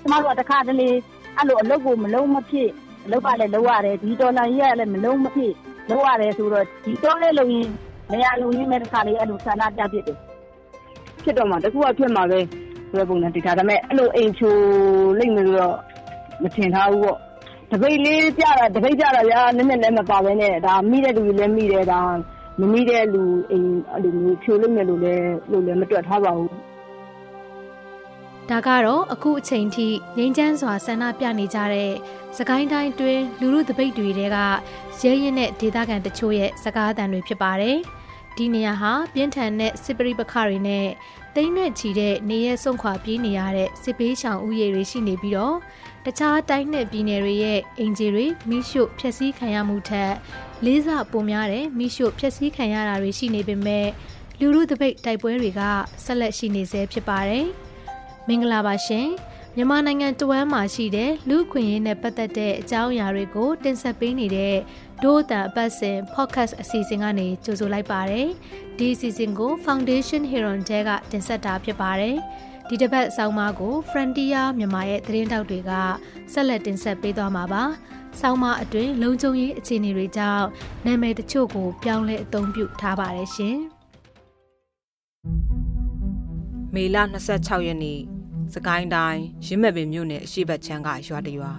ကျမတို့ကတခါတလေအဲ့လိုအလုပ်ကိုမလုံးမဖြစ်အလုပ်ကလည်းလုပ်ရတယ်ဒီဒေါ်လာကြီးကလည်းမလုံးမဖြစ်လုပ်ရတယ်ဆိုတော့ဒီတော့လည်းလုံရင်နေရာလုံရင်းမဲ့တခါလေးအဲ့လိုဆန္ဒပြဖြစ်တယ်ဖြစ်တော့မှတကူကဖြစ်မှာပဲဆိုတဲ့ပုံနဲ့တခါဒါပေမဲ့အဲ့လိုအိမ်ချိုလိမ့်မယ်လို့တော့မထင်ထားဘူးပေါ့တပိတ်လေးပြတာတပိတ်ပြတာဗျာနည်းနည်းလည်းမပါဘဲနဲ့ဒါမိတဲ့လူတွေလည်းမိတယ်ဒါ မမိတဲ့လူအိမ်အဲ့လိုမျိုးဖြိုလိမ့်မယ်လို့လည်းလို့လည်းမတွက်ထားပါဘူးဒါကတော့အခုအချိန်ထိငိမ့်ချမ်းစွာဆန္ဒပြနေကြတဲ့စကိုင်းတိုင်းတွင်လူမှုတပိတ်တွေတဲကရဲရင်တဲ့ဒေသခံတချို့ရဲ့စကားသံတွေဖြစ်ပါတယ်။ ဒီနေရာဟာပြင်းထန်တဲ့စစ်ပရိပခတွေနဲ့တိမ့်နဲ့ချီတဲ့နေရဲဆုံးခွာပြေးနေရတဲ့စစ်ပေးရှောင်ဥယျာဉ်တွေရှိနေပြီးတော့တခြားတိုင်းနဲ့ပြည်နယ်တွေရဲ့အင်ဂျီတွေမိရှုဖျက်ဆီးခံရမှုထက်လေးစားပိုများတဲ့မိရှုဖျက်ဆီးခံရတာတွေရှိနေပေမဲ့လူမှုတပိတ်တိုက်ပွဲတွေကဆက်လက်ရှိနေဆဲဖြစ်ပါတယ်။မင်္ဂလာပါရှင်မြန်မာနိုင်ငံတဝမ်းမှာရှိတဲ့လူခွင့်ရေးနဲ့ပတ်သက်တဲ့အကြောင်းအရာတွေကိုတင်ဆက်ပေးနေတဲ့ ဒို့အတန်အပတ်စဉ် podcast အစီအစဉ်ကနေကြိုဆိုလိုက်ပါတယ်ဒီအစီအစဉ်ကို Foundation Heron တဲကတင်ဆက်တာဖြစ်ပါတယ်ဒီတစ်ပတ်ဆောင်းပါးကို Frontier မြန်မာရဲ့သတင်းတောက်တွေကဆက်လက်တင်ဆက်ပေးသွားမှာပါဆောင်းပါးအတွင်းလုံခြုံရေးအခြေအနေတွေကြောင့်နာမည်တချို့ကို ပြောင်းလဲအသုံးပြုထားပါတယ်ရှင်မေလ26ရက်နေ့စကိုင်းတိုင်းရင်းမဲ့ပင်မြို့နယ်အရှိတ်ချမ်းကရွာတရွာ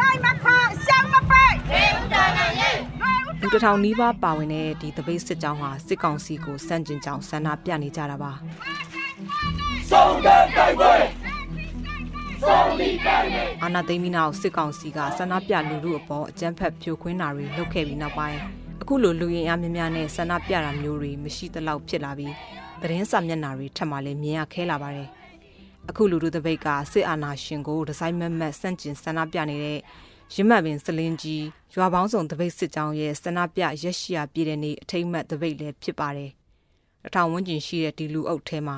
နိုင်မခရှောင်းမပိတ်ဒေဦးတာနိုင်ရေလူ တထောင်နီးပါးပါဝင်တဲ့ဒီတပိတ်စစ်ကြောင်းဟာစစ်ကောင်စီကိုစန့်ကျင်ကြောင်းဆန္ဒပြနေကြတာပါဆုံးကတိုက်ပွဲဆုံးလီတိုင်းအာနာသိမီနာကိုစစ်ကောင်စီကဆန္ဒပြလူလူအပေါ်အကြမ်းဖက်ဖြိုခွင်းတာတွေလုပ်ခဲ့ပြီးနောက်ပိုင်းအခုလိုလူရင်အားများများနဲ့ဆန္ဒပြတာမျိုးတွေမရှိသလောက်ဖြစ်လာပြီးသတင်းစာမျက်နှာတွေထပ်မံလည်းမြင်ရခဲလာပါတယ်။အခုလူလူတပိတ်ကစစ်အာဏာရှင်ကိုဒီဇိုင်းမက်မက်ဆန့်ကျင်ဆန္ဒပြနေတဲ့ ရမတ်ပင်စလင်းကြီးရွာပေါင်းစုံတပိတ်စစ်ကြောင်းရဲ့ဆန္ဒပြရက်ရှိရာပြည်တဲ့နေ့အထိမ့်မှတ်တပိတ်လည်းဖြစ်ပါတယ်။အထောင်ဝန်းကျင်ရှိတဲ့ဒီလူအုပ်ထဲမှာ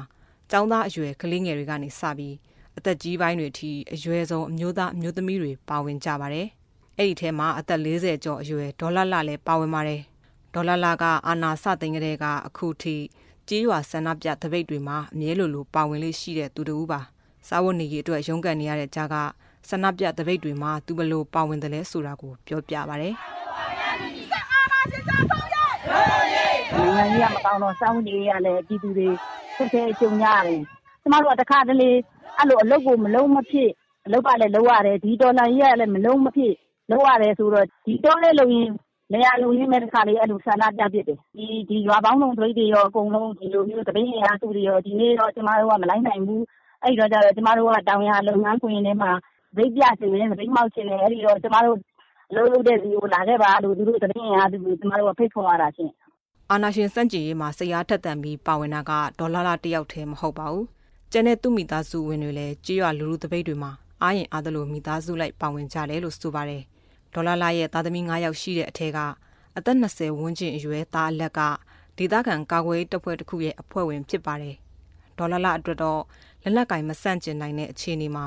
ကျောင်းသားအရွယ်ကလေးငယ်တွေကနေစပြီးအသက်ကြီးပိုင်းတွေထိအရွယ်ဆုံးအမျိုးသားအမျိုးသမီးတွေပါဝင်ကြပါတယ်။အဲ့ဒီထဲမှာအသက်40ကျော်အရွယ်ဒေါ်လာလာလည်းပါဝင်ပါတယ်။ဒေါ်လာလာကအာနာစသိင်ကလေးကအခုထိကြေးရွာဆန္ဒပြတပိတ်တွေမှာအမြဲလိုလိုပါဝင်လေးရှိတဲ့သူတူပါစာဝတ်နေရေးအတွက်ရုန်းကန်နေရတဲ့ကြားက ဆန္ဒပြတပိတ်တွေမှာသူဘလို့ပါဝင်တယ်လဲဆိုတာကိုပြောပြပါဗျ။ဆက်အားပါစစ်သားဆောင်ရဲနိုင်ငံကြီးကမကောင်းတော့စောင်းနေရလဲပြည်သူတွေဆက်ဆဲကြုံရတယ်။ကျမတို့ကတခါတလေအဲ့လိုအလုပ်ကိုမလုံးမဖြစ်အလုပ်ကလည်းလုပ်ရတယ်ဒီဒေါ်လာကြီးကလည်းမလုံးမဖြစ်လုပ်ရတယ်ဆိုတော့ဒီတော့လည်းလုံရင်နေရာလုံရင်းမဲ့တစ်ခါလေးအဲ့လိုဆန္ဒပြဖြစ်တယ်ဒီဒီရွာပေါင်းလုံးတွေတွေရောအကုန်လုံးဒီလိုမျိုးတပင်းရသူတွေရောဒီနေ့တော့ကျမတို့ကမလိုက်နိုင်ဘူးအဲ့တော့ကျတော့ကျမတို့ကတောင်ရလုပ်ငန်းခွင်ထဲမှာ ဗိတ်ပြစင်နေဗိတ်မောက်စင်နေအဲ့ဒီတော့ ကျမတို့လုံးလုံးတဲ့ဒီကို လာခဲ့ပါလို့ သူတို့တပင်းရသူကျမတို့က ဖိတ်ခေါ်ရတာရှင်အာနာရှင်စန့်ကျင်ရေးမှာဆရာထက်တန်ပြီး ပါဝင်တာက ဒေါ်လာလာတယောက်တည်း မဟုတ်ပါဘူး ကျန်တဲ့ သူမိသားစုဝင်တွေလည်းကြေးရွာလူလူတပိတ်တွေမှာ အားရင်အားသလို မိသားစုလိုက် ပါဝင်ကြတယ်လို့ ဆိုပါတယ်။ဒေါ်လာလာရဲ့ သားသမီး9ယောက်ရှိတဲ့အထက်ကအသက်20ဝန်းကျင်အရွယ် သားအလက်က ဒေသခံကာကွယ်တပ်ဖွဲ့တစ်ခုရဲ့ အဖွဲ့ဝင်ဖြစ်ပါတယ်။ဒေါ်လာလာအတွက်တော့ လက်လက်ကင် မဆန့်ကျင်နိုင်တဲ့ အခြေအနေမှာ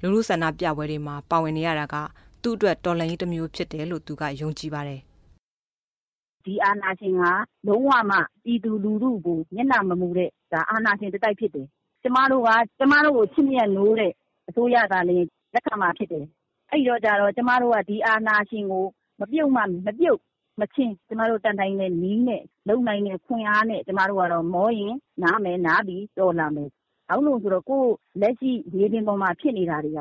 လူလူဆန္ဒပြပွဲတွေမှာပါဝင်နေရတာကသူ့အတွက်တော်လှန်ရေးတစ်မျိုးဖြစ်တယ်လို့သူကယုံကြည်ပါတယ်။ဒီအာနာရှင်ကလုံးဝမှပြည်သူလူထုကိုမျက်နှာမမူတဲ့ဒါအာနာရှင်တစ်တိုက်ဖြစ်တယ်။ကျမတို့ကကျမတို့ကိုချစ်မြတ်နိုးတဲ့အစိုးရကလည်းလက်ခံမှာဖြစ်တယ်အဲ့တော့ကျတော့ကျမတို့ကဒီအာဏာရှင်ကိုမပြုတ်မှမပြုတ်မချင်းကျမတို့တန်တိုင်းနဲ့နီးနဲ့လုံနိုင်တဲ့ခွင့်အားနဲ့ကျမတို့ကတော့မောရင်နားမယ်နားပြီးတော်လာမယ်။ အောင်းလို့ဆိုတော့ ကိုလက်ရှိရေပြင်ပေါ်မှာ ဖြစ်နေတာတွေက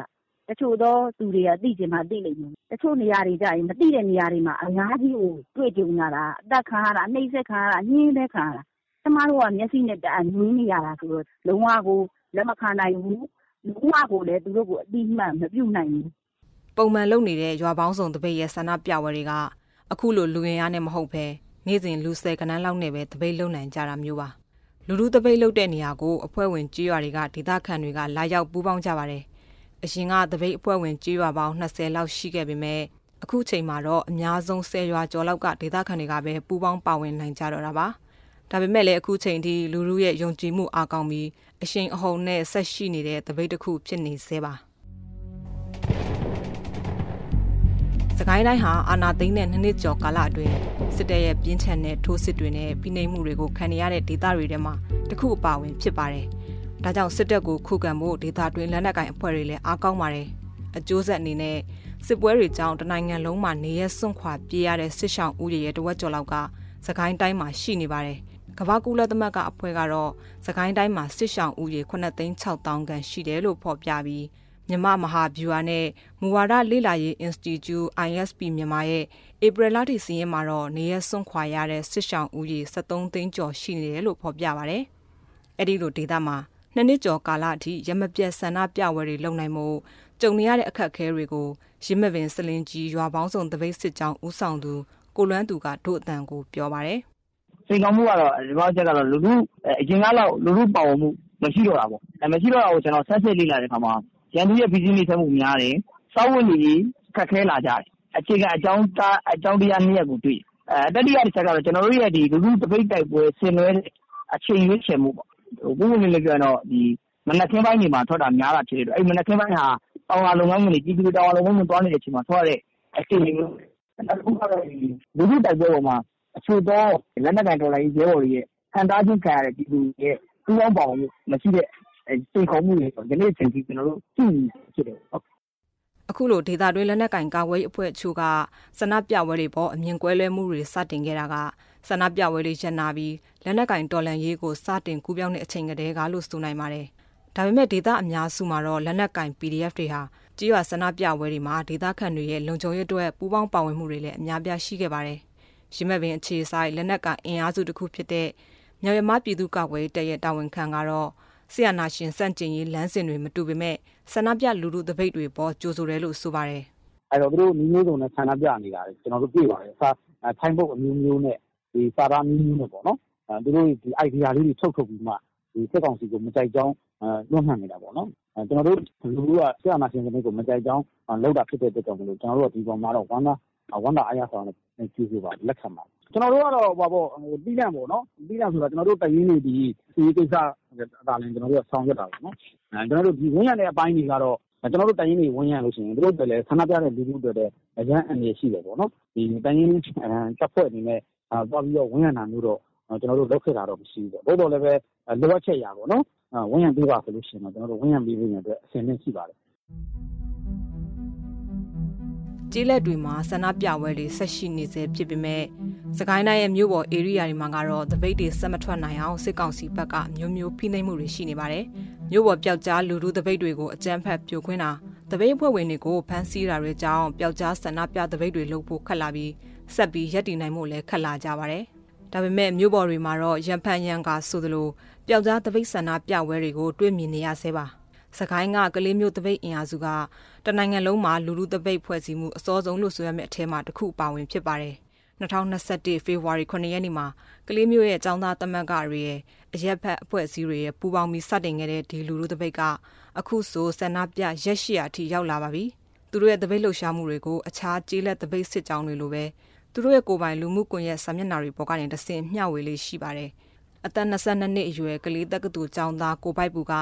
တချို့သောသူတွေက သိချင်မှသိလိမ့်မယ်။တချို့နေရာတွေကြရင် မသိတဲ့နေရာတွေမှာ အများကြီးကို တွေ့ကြုံရတာ အသက်ခံရတာ နှိပ်စက်ခံရတာ ညှင်းတဲ့ခံရတာ ကျမတို့က မျက်စိနဲ့တအားညင်းနေရတာဆိုတော့ လုံးဝကို လက်မခံနိုင်ဘူး။လုံးဝကိုလည်း သူတို့ကိုအတိအမှန်မပြုတ်နိုင်ဘူး ပုံမှန်လုပ်နေတဲ့ ရွာပေါင်းစုံတပိတ်ရဲ့ ဆန္ဒပြပွဲတွေက အခုလို လူရင်ရနဲ့ မဟုတ်ဘဲ နေ့စဉ် လူဆယ်ကနန်းလောက်နဲ့ပဲတပိတ်လုံနိုင်ကြတာမျိုးပါ လူလူတပိတ်လုပ်တဲ့နေရာကိုအဖွဲ့ဝင်ကြေးရွာတွေကဒေသခံတွေကလာရောက်ပူးပေါင်းကြပါတယ်အရင်ကတပိတ်အဖွဲ့ဝင်ကြေးရွာပေါင်း20လောက်ရှိခဲ့ပေမဲ့အခုချိန်မှာတော့အများဆုံး10ရွာကျော်လောက်ကဒေသခံတွေကပဲပူးပေါင်းပါဝင်နိုင်ကြတော့တာပါဒါပေမဲ့လည်းအခုချိန်ထိလူလူရဲ့ယုံကြည်မှုအားကောင်းပြီးအရှင်အဟုန်နဲ့ဆက်ရှိနေတဲ့တပိတ်တစ်ခုဖြစ်နေသေးပါ စကိုင်းတိုင်းဟာအာဏာသိမ်းတဲ့နှစ်နှစ်ကျော်ကာလအတွင်းစစ်တပ်ရဲ့ပြင်းထန်တဲ့ထိုးစစ်တွေနဲ့ပြည်နှိမ်မှုတွေကိုခံနေရတဲ့ဒေသတွေထဲမှာတခုအပါဝင်ဖြစ်ပါတယ်။ဒါကြောင့်စစ်တပ်ကိုခုခံဖို့ဒေသတွင်းလက်နက်ကိုင်အဖွဲ့တွေလည်းအားကောင်းပါတယ်။အကျိုးဆက်အနေနဲ့စစ်ပွဲတွေကြောင့်တနိုင်ငံလုံးမှာနေရစွန့်ခွာပြေးရတဲ့စစ်ဆောင်ဦးရေရဲ့တဝက်ကျော်လောက်ကစကိုင်းတိုင်းမှာရှိနေပါတယ်။ကမ္ဘာကူလက်သမတ်ကအဖွဲ့ကတော့စကိုင်းတိုင်းမှာစစ်ဆောင်ဦးရေ9,600ခန့်ရှိတယ်လို့ဖော်ပြပြီး မြမမဟာဗျူဟာနဲ့မူဝါဒလေ့လာရေး Institute ISP မြန်မာရဲ့ဧပြီလထိစီးရင်မှာတော့နေရစွန့်ခွာရတဲ့စစ်ဆောင်ဦးရေ73သိန်းကျော်ရှိနေတယ်လို့ဖော်ပြပါဗျ။အဲ့ဒီလိုဒေသမှာနှစ်နှစ်ကျော်ကာလအထိရမပြတ်ဆန္ဒပြပွဲတွေလုပ်နိုင်မှုကြုံနေရတဲ့အခက်အခဲတွေကိုရင်းမပင်စလင်ကြီးရွာပေါင်းစုံတပိတ်စစ်ကြောင်းဦးဆောင်သူကိုလွမ်းသူကတို့အတန်ကိုပြောပါတယ်။စိန်ကောင်းမှုကတော့ဒီဘောက်ချက်ကတော့လူလူအရင်ကတော့လူလူပါဝင်မှုမရှိတော့တာပေါ့။အဲမရှိတော့တာကိုကျွန်တော်ဆက်စစ်လေ့လာတဲ့အခါမှာ ရန်သူရဲ့ဗီဇင်းနေဆက်မှုများတယ်။စောက်ဝင်နေခက်ခဲလာကြတယ်။အခြေခံအကြောင်းသားအကြောင်းတရားနှစ်ရပ်ကို တွေ့။အဲတတိယတစ်ချက်ကတော့ ကျွန်တော်တို့ရဲ့ဒီလူလူတပိတ်တိုက်ပွဲ ဆင်နွှဲအချိန်ရွေးချယ်မှုပေါ့။ဟိုပုံမှန်လေးပြောရင်တော့ဒီမနက်ခင်းပိုင်းတွေမှာ ထွက်တာများတာဖြစ်တယ်။အဲ့မနက်ခင်းပိုင်းဟာ တောင်ယာလုပ်ငန်းခွင်တွေ ပြည်သူတောင်ယာလုပ်ငန်းခွင်သွားနေတဲ့အချိန်မှာ ထွက်ရတဲ့ အခြေအနေမျိုး နောက်တစ်ခုကတော့ လူထုတိုက်ပွဲပေါ်မှာအချို့သော လက်နက်ကိုင်တော်လှန်ရေး ရဲဘော်တွေရဲ့ခံစားခြင်းခံရတဲ့ ပြည်သူရဲ့ ပူးပေါင်းပါဝင်မှု မရှိတဲ့ စိန်ခေါ်မှုတွေဆိုဒီနေ့အချိန်ထိကျွန်တော်တို့ကြည့်ဖြစ်တယ်ဟုတ်အခုလိုဒေတာတွင်းလက်နက်ကင်ကာဝေးအဖွဲ့အချို့ကစနပြပွဲတွေပေါ်အမြင်ကွဲလွဲမှုတွေစတင်ခဲ့တာကစနပြပွဲတွေရန်နာပြီးလက်နက်ကင်တော်လန်ရေးကိုစတင်ကူးပြောင်းတဲ့အချိန်ကတည်းကလို့ဆိုနိုင်ပါတယ်။ဒါပေမဲ့ဒေတာအများစုမှာတော့လက်နက်ကင် PDF တွေဟာကြေးရွာစနပြပွဲတွေမှာဒေသခံတွေရဲ့လုံခြုံရေးအတွက်ပူးပေါင်းပါဝင်မှုတွေလည်းအများပြားရှိခဲ့ပါတယ်။ရင်းမဲ့ပင်အခြေဆိုင်လက်နက်ကအင်အားစုတစ်ခုဖြစ်တဲ့မြောက်ရမပြည်သူ့ကာကွယ်ရေးတပ်ရဲ့တာဝန်ခံကတော့ ဆီယနာရှင်စန့်ကျင်ရေးလမ်းစဉ်တွေမတူပေမဲ့ဆန္ဒပြလူလူတပိတ်တွေပေါ်ကြိုးဆိုတယ်လို့ဆိုပါတယ်။အဲ့တော့သူတို့မျိုးမျိုးစုံနဲ့ဆန္ဒပြနေတာလေကျွန်တော်တို့တွေ့ပါတယ်။စာထိုင်းဘုတ်အမျိုးမျိုးနဲ့ဒီစာသားမျိုးမျိုးနဲ့ပေါ့နော်။အဲသူတို့ဒီ idea လေးတွေထုတ်ထုတ်ပြီးမှဒီစစ်ကောင်စီကိုမကြိုက်ကြောင်းလွှမ်းမှန်နေတာပေါ့နော်။ကျွန်တော်တို့လူလူကဆရာနာရှင်စနစ်ကိုမကြိုက်ကြောင်းလောက်တာဖြစ်တဲ့အတွက်ကြောင့်မလို့ကျွန်တော်တို့ကဒီပေါ်မှာတော့ဝမ်းသာ ဝမ်းသာအားရဆောင်နဲ့ကျေးဇူးပါလက်ခံပါကျွန်တော်တို့ကတော့ဟိုပေါ့ပြီးလန့်ပေါ့နော်ပြီးလန့်ဆိုတော့ကျွန်တော်တို့တရင်နေဒီစီးကိစ္စဒါလည်းကျွန်တော်တို့ဆောင်ရွက်တာပေါ့နော်အဲကျွန်တော်တို့ဒီဝန်ရတဲ့အပိုင်းတွေကတော့ ကျွန်တော်တို့တိုင်းရင်းတွေ ဝန်ရလို့ရှိရင်တို့တွေလည်း ဆန္ဒပြတဲ့ လူလူတွေတဲ့အရန်အနေရှိတယ်ပေါ့နော် ဒီတိုင်းရင်းတပ်ဖွဲ့အနေနဲ့ သွားပြီးတော့ ဝန်ရနာမျိုးတော့ ကျွန်တော်တို့ လုပ်ခဲ့တာတော့ မရှိဘူးပေါ့။သို့တော်လည်းပဲ လိုအပ်ချက်အရာပေါ့နော်။ဝန်ရံပေးပါဆိုလို့ရှိရင်တော့ ကျွန်တော်တို့ ဝန်ရံပေးဖို့ရအတွက် အဆင်သင့်ရှိပါတယ်။ ကျေးလက်တွေမှာဆန္ဒပြပွဲတွေဆက်ရှိနေစေဖြစ်ပေမဲ့စကိုင်းတိုင်းရဲ့မြို့ပေါ်ဧရိယာတွေမှာကတော့တပိတ်တွေဆက်မထွက်နိုင်အောင်စစ်ကောင်စီဘက်ကမျိုးမျိုးဖိနှိပ်မှုတွေရှိနေပါတယ်။မြို့ပေါ်ပျောက်ကြားလူလူတပိတ်တွေကိုအကြမ်းဖက်ပြိုခွင်းတာတပိတ်အဖွဲ့ဝင်တွေကိုဖမ်းဆီးတာတွေကြောင့်ပျောက်ကြားဆန္ဒပြတပိတ်တွေလုပ်ဖို့ခက်လာပြီးဆက်ပြီးရပ်တည်နိုင်မှုလည်းခက်လာကြပါတယ်ဒါပေမဲ့မြို့ပေါ်တွေမှာတော့ရံဖန်ရံကာဆိုသလိုပျောက်ကြားတပိတ်ဆန္ဒပြပွဲတွေကိုတွေ့မြင်နေရဆဲပါ စကိုင်းကကလေးမျိုးတပိတ်အင်အားစုကတနိုင်ငံလုံးမှာလူလူတပိတ်ဖွဲ့စည်းမှုအစောဆုံးလို့ဆိုရမယ့်အထက်မှာတစ်ခုပါဝင်ဖြစ်ပါတယ်2021ဖေဖော်ဝါရီ9ရက်နေ့မှာကလေးမျိုးရဲ့ចောင်းသားတမန်ကတွေရဲ့အရက်ဖက်အဖွဲ့အစည်းတွေရဲ့ပူးပေါင်းပြီးစတင်ခဲ့တဲ့ဒီလူလူတပိတ်ကအခုဆိုဆန္ဒပြရက်ရှိရာအထိရောက်လာပါပြီသူတို့ရဲ့တပိတ်လှုပ်ရှားမှုတွေကိုအခြားကျေးလက်တပိတ်စစ်ကြောင်းတွေလိုပဲသူတို့ရဲ့ကိုယ်ပိုင်လူမှုကွန်ရက်စာမျက်နှာတွေပေါ်ကနေတဆင့်မျှဝေလေးရှိပါတယ်။ အသက်22နှစ်အရွယ်ကလေးတက္ကသိုလ်ကျောင်းသားကိုပိုက်ပူက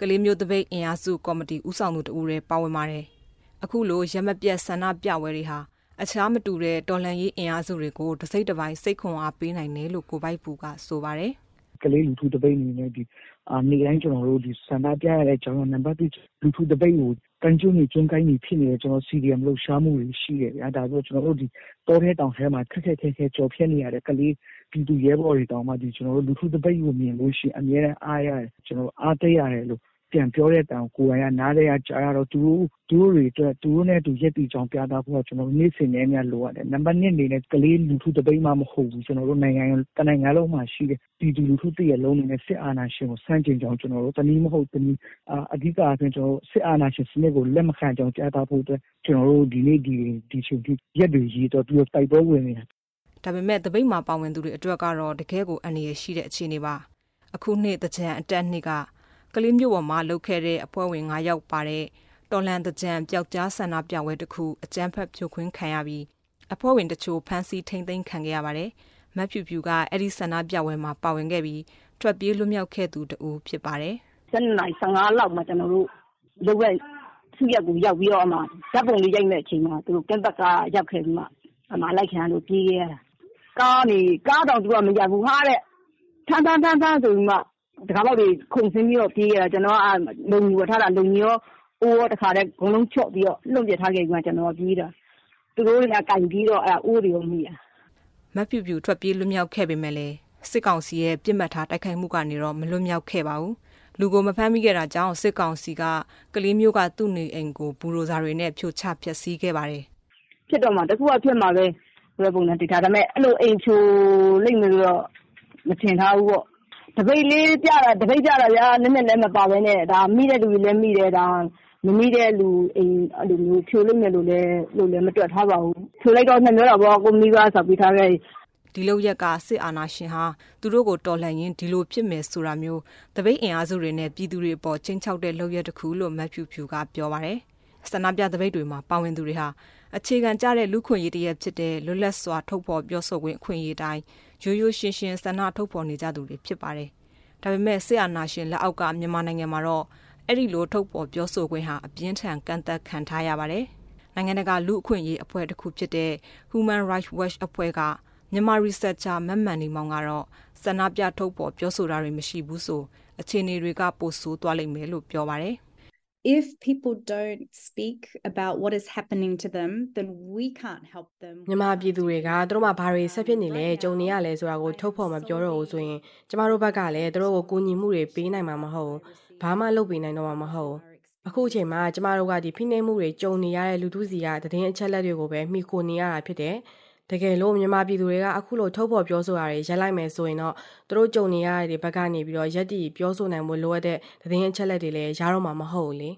ကလေးမျိုးတပိတ်အင်အားစုကော်မတီဦးဆောင်သူတဦးရဲ့ပါဝင်ပါတယ်။အခုလိုရမပြတ်ဆန္ဒပြပွဲတွေဟာအခြားမတူတဲ့တော်လှန်ရေးအင်အားစုတွေကိုတစိမ့်တစ်ပိုင်းစိတ်ခွန်အားပေးနိုင်တယ်လို့ကိုပိုက်ပူကဆိုပါတယ်။ကလေးလူထုတပိတ်အနေနဲ့ဒီအာနေ့တိုင်းကျွန်တော်တို့ဒီဆန္ဒပြရတဲ့ကျွန်တော်နံပါတ်1လူထုတပိတ်ကိုတန်ကျုံနေကျုံကိုင်းနေဖြစ်နေတဲ့ကျွန်တော် CDM လှုပ်ရှားမှုတွေရှိတယ်ဗျာဒါဆိုကျွန်တော်တို့ဒီတောထဲတောင်ထဲမှာခက်ခက်ခဲခဲကြော်ဖြတ်နေရတဲ့ကလေး ပြည်သူရဲဘော်တွေတောင်မှ ဒီကျွန်တော်တို့ လူထုတပိတ်ကို မြင်လို့ရှိရင် အများနဲ့အားရတယ် ကျွန်တော်အားသိရတယ်လို့ ပြန်ပြောတဲ့အတောင်ကိုယ်တိုင်က နားထဲက ကြားရတော့ သူတို့သူတို့တွေအတွက် သူတို့နဲ့သူရက်တီကြောင်ပြတာဖို့ကျွန်တော်နေ့စဉ်နဲ့များလိုရတယ် နံပါတ်1အနေနဲ့ ကလေးလူထုတပိတ်မှ မဟုတ်ဘူး ကျွန်တော်တို့ နိုင်ငံ တနိုင်ငံလုံးမှာရှိတဲ့ ပြည်သူလူထုတရက်လုံးနဲ့ စစ်အာဏာရှင်ကိုစန့်ကျင်ကြောင်း ကျွန်တော်တို့ တနည်းမဟုတ် တနည်း အဓိကအားဖြင့် ကျွန်တော်စစ်အာဏာရှင်စနစ်ကို လက်မခံကြောင်းကြားတာဖို့အတွက် ကျွန်တော်တို့ ဒီနေ့ ဒီဒီချိန်ထိ ရက်တွေရေးတော့ပြီးတော့တိုက်ပွဲဝင်နေတာ ဒါပေမဲ့တပိတ်မှာပါဝင်သူတွေအတွက်ကတော့တကယ်ကိုအန္တရာယ်ရှိတဲ့အခြေအနေပါအခုနှစ်တကြံအတက်နှစ်ကကလေးမျိုးပေါ်မှာလှုပ်ခဲ့တဲ့အဖွဲ့ဝင်9ယောက်ပါတဲ့တော်လန်တကြံပျောက်ကြားဆန္ဒပြပွဲတစ်ခုအကြမ်းဖက်ဖြိုခွင်းခံရပြီးအဖွဲ့ဝင်တချို့ဖမ်းဆီးထိန်းသိမ်းခံခဲ့ရပါတယ်။မတ်ဖြူဖြူကအဲ့ဒီဆန္ဒပြပွဲမှာပါဝင်ခဲ့ပြီးထွက်ပြေးလွတ်မြောက်ခဲ့သူတူဖြစ်ပါတယ်။7နိုင်15လောက်မှာကျွန်တော်တို့လုပ်ရစုရပ်ကိုရောက်ပြီးတော့အမှဓာတ်ပုံလေးရိုက်မဲ့အချိန်မှာသူတို့ကင်းဘက်ကရောက်ခဲ့ပြီးမှအမှလိုက်ခံလို့ပြေးခဲ့ရတာ ကားနေကားတော့သူကမရဘူး ဟာတဲ့ထန်းထန်းထန်းထန်းဆိုပြီးမှတကားပေါက်တွေ ခုန်ဆင်းပြီးတော့ ပြေးရတာ ကျွန်တော်က လုံကြီးဝထားတာ လုံကြီးရော အိုးရော တခါတည်းဂုံလုံး ချော့ပြီးတော့ လွန့်ပြထားခဲ့ပြီးမှ ကျွန်တော်ပြေးတာ သူတို့တွေကကင်ပြီးတော့အဲအိုးတွေရော မိတာမပြူပြူ ထွက်ပြေးလွတ်မြောက်ခဲ့ပေမဲ့လည်း စစ်ကောင်စီရဲ့ပြစ်မှတ်ထားတိုက်ခိုက်မှုကနေတော့ မလွတ်မြောက်ခဲ့ပါဘူး လူကို မဖမ်းမိခဲ့တာကြောင့် စစ်ကောင်စီက ကလေးမျိုးကသူ့နေအိမ်ကို ဘူရိုဇာတွေနဲ့ ဖြိုချဖျက်ဆီးခဲ့ပါတယ် ဖြစ်တော့မှတခုက ဖြစ်မှာပဲ ဘယ်ပုံနဲ့တိထားဒါပေမဲ့ အဲ့လို အိမ်ချိုလိမ့်မယ်လို့တော့ မထင်ထားဘူးပေါ့တပိတ်လေးပြတာတပိတ်ပြတာဗျာနည်းနည်းလည်း မပါဘဲနဲ့ဒါမိတဲ့လူတွေလည်း မိတယ်ဒါမမိတဲ့လူအိမ်အဲ့လိုမျိုးဖြိုလိုက်မယ်လို့လည်းလို့လည်း မတွက်ထားပါဘူး ဖြိုလိုက်တော့ နှမျိုးတော့ဘောကိုမိဘဆောက်ပြီးထားခဲ့ ဒီလောက်ရက်က စစ်အာဏာရှင်ဟာ သူတို့ကို တော်လှန်ရင်ဒီလိုဖြစ်မယ်ဆိုတာမျိုးတပိတ်အင်အားစုတွေနဲ့ ပြည်သူတွေပေါ်ချင်းချောက်တဲ့လောက်ရတစ်ခုလို့မတ်ဖြူဖြူက ပြောပါတယ်။ ဆန္ဒပြတပိတ်တွေမှာပါဝင်သူတွေဟာအခြေခံကြတဲ့လူခွင့်ရေးတရက်ဖြစ်တဲ့လွတ်လပ်စွာထုတ်ဖော်ပြောဆိုခွင့်အခွင့်အရေးတိုင်းရိုးရိုးရှင်းရှင်းဆန္ဒထုတ်ဖော်နေကြသူတွေဖြစ်ပါတယ်။ဒါပေမဲ့စစ်အာဏာရှင်လက်အောက်ကမြန်မာနိုင်ငံမှာတော့အဲ့ဒီလိုထုတ်ဖော်ပြောဆိုခွင့်ဟာအပြင်းထန်ကန့်သက်ခံထားရပါတယ်။နိုင်ငံတကာလူအခွင့်အရေးအဖွဲ့တစ်ခုဖြစ်တဲ့ Human Rights Watch အဖွဲ့ကမြန်မာ researcher မမှန်နေမောင်ကတော့ဆန္ဒပြထုတ်ဖော်ပြောဆိုတာတွေမရှိဘူးဆိုအခြေအနေတွေကပိုဆိုးသွားလိမ့်မယ်လို့ပြောပါတယ်။ if people don't speak about what is happening to them then we can't help them မြန်မာပြည်သူတွေကသူတို့မှာဘာတွေဆက်ဖြစ်နေလဲကြုံနေရလဲဆိုတာကိုထုတ်ဖော်မပြောတော့ဘူးဆိုရင်ကျမတို့ဘက်ကလည်းသူတို့ကိုကူညီမှုတွေပေးနိုင်မှာမဟုတ်ဘာမှလုပ်ပေးနိုင်တော့မှာမဟုတ်အခုအချိန်မှာကျမတို့ကဒီဖိနှိပ်မှုတွေကြုံနေရတဲ့လူထုစီကတည်င်းအချက်လက်တွေကိုပဲမိခိုနေရတာဖြစ်တယ် တကယ်လို့မြန်မာပြည်သူတွေကအခုလိုထုတ်ဖော်ပြောဆိုတာတွေရက်လိုက်မယ်ဆိုရင်တော့သူတို့ကြုံနေရတဲ့ဘက်ကနေပြီးတော့ရက်တီပြောဆိုနိုင်မှုလိုအပ်တဲ့သတင်းအချက်လက်တွေလည်းရတော့မှာမဟုတ်ဘူးလေ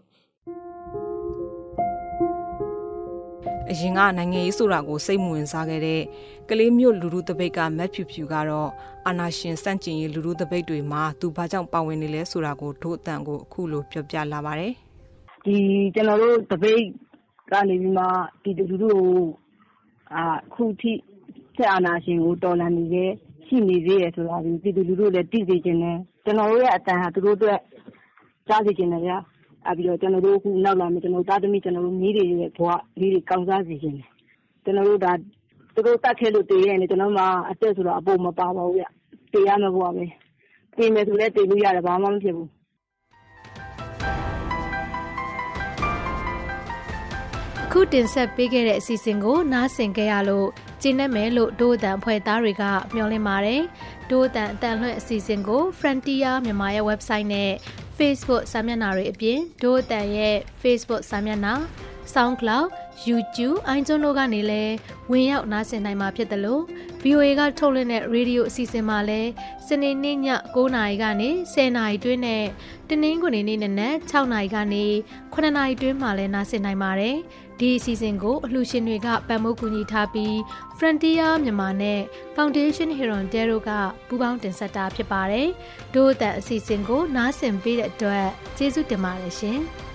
အရင်ကနိုင်ငံရေးဆိုတာကိုစိတ်ဝင်စားခဲ့တဲ့ကလေးမျိုးလူလူတပိတ်ကမက်ဖြူဖြူကတော့အာနာရှင်စန့်ကျင်ရေးလူလူတပိတ်တွေမှာသူဘာကြောင့်ပါဝင်နေလဲဆိုတာကိုဒုအတန်ကိုအခုလိုပြောပြလာပါတယ်ဒီကျွန်တော်တို့တပိတ်ကနေပြီးမှဒီလူလူကို အခုထိ စစ်အာဏာရှင်ကို တော်လှန်နေတဲ့ရှိနေသေးတယ်ဆိုတာကို ပြည်သူလူထုလည်း သိစေချင်တယ်။ကျနော်တို့ရဲ့အသံဟာ သူတို့အတွက် ကြားစေချင်တယ်ဗျာ။နောက်ပြီးတော့ ကျနော်တို့အခုနောက်လာမယ့်ကျနော်တို့သားသမီးကျနော်တို့မြေးတွေရဲ့ ဘဝလေးတွေ ကောင်းစားစေချင်တယ်။ကျနော်တို့ဒါသူတို့သတ်ခဲ့လို့ သေခဲ့ရင်လည်းကျနော်တို့မှာ အသက်ဆိုတာ အပေါ်မပါပါဘူးဗျ။သေရမယ့်ဘဝပဲ။သေမယ်ဆိုလည်း သေလို့ရတယ် ဘာမှမဖြစ်ဘူး ခုတင်ဆက်ပေးခဲ့တဲ့အစီအစဉ်ကို နားဆင်ကြရလို့ကျင်းနေမယ်လို့ဒိုးအတန်ဖွဲ့သားတွေကမျှော်လင့်ပါတယ်။ဒိုးအတန်အတန်လွှင့်အစီအစဉ်ကို Frontier မြန်မာရဲ့ website နဲ့ Facebook စာမျက်နှာတွေအပြင်ဒိုးအတန်ရဲ့ Facebook စာမျက်နှာ SoundCloud YouTube အိုင်ကျွန်းတို့ကနေလည်းဝင်ရောက်နားဆင်နိုင်မှာဖြစ်တယ်လို့ VOA ကထုတ်လွှင့်တဲ့ရေဒီယိုအစီအစဉ်မှာလည်းစနေနေ့ည9:00နာရီကနေ10:00နာရီတွင်းနဲ့တနင်္ဂနွေနေ့နနက်6:00နာရီကနေ9:00နာရီတွင်းမှာလည်းနားဆင်နိုင်ပါတယ် ဒီအစီအစဉ်ကိုအလှူရှင်တွေကပံ့ပိုးကူညီထားပြီး Frontier မြန်မာနဲ့ Foundation Heron Dero ကပူးပေါင်းတင်ဆက်တာဖြစ်ပါတယ်။ဒို့အသက်အစီအစဉ်ကိုနားဆင်ပေးတဲ့အတွက်ကျေးဇူးတင်ပါတယ်ရှင်။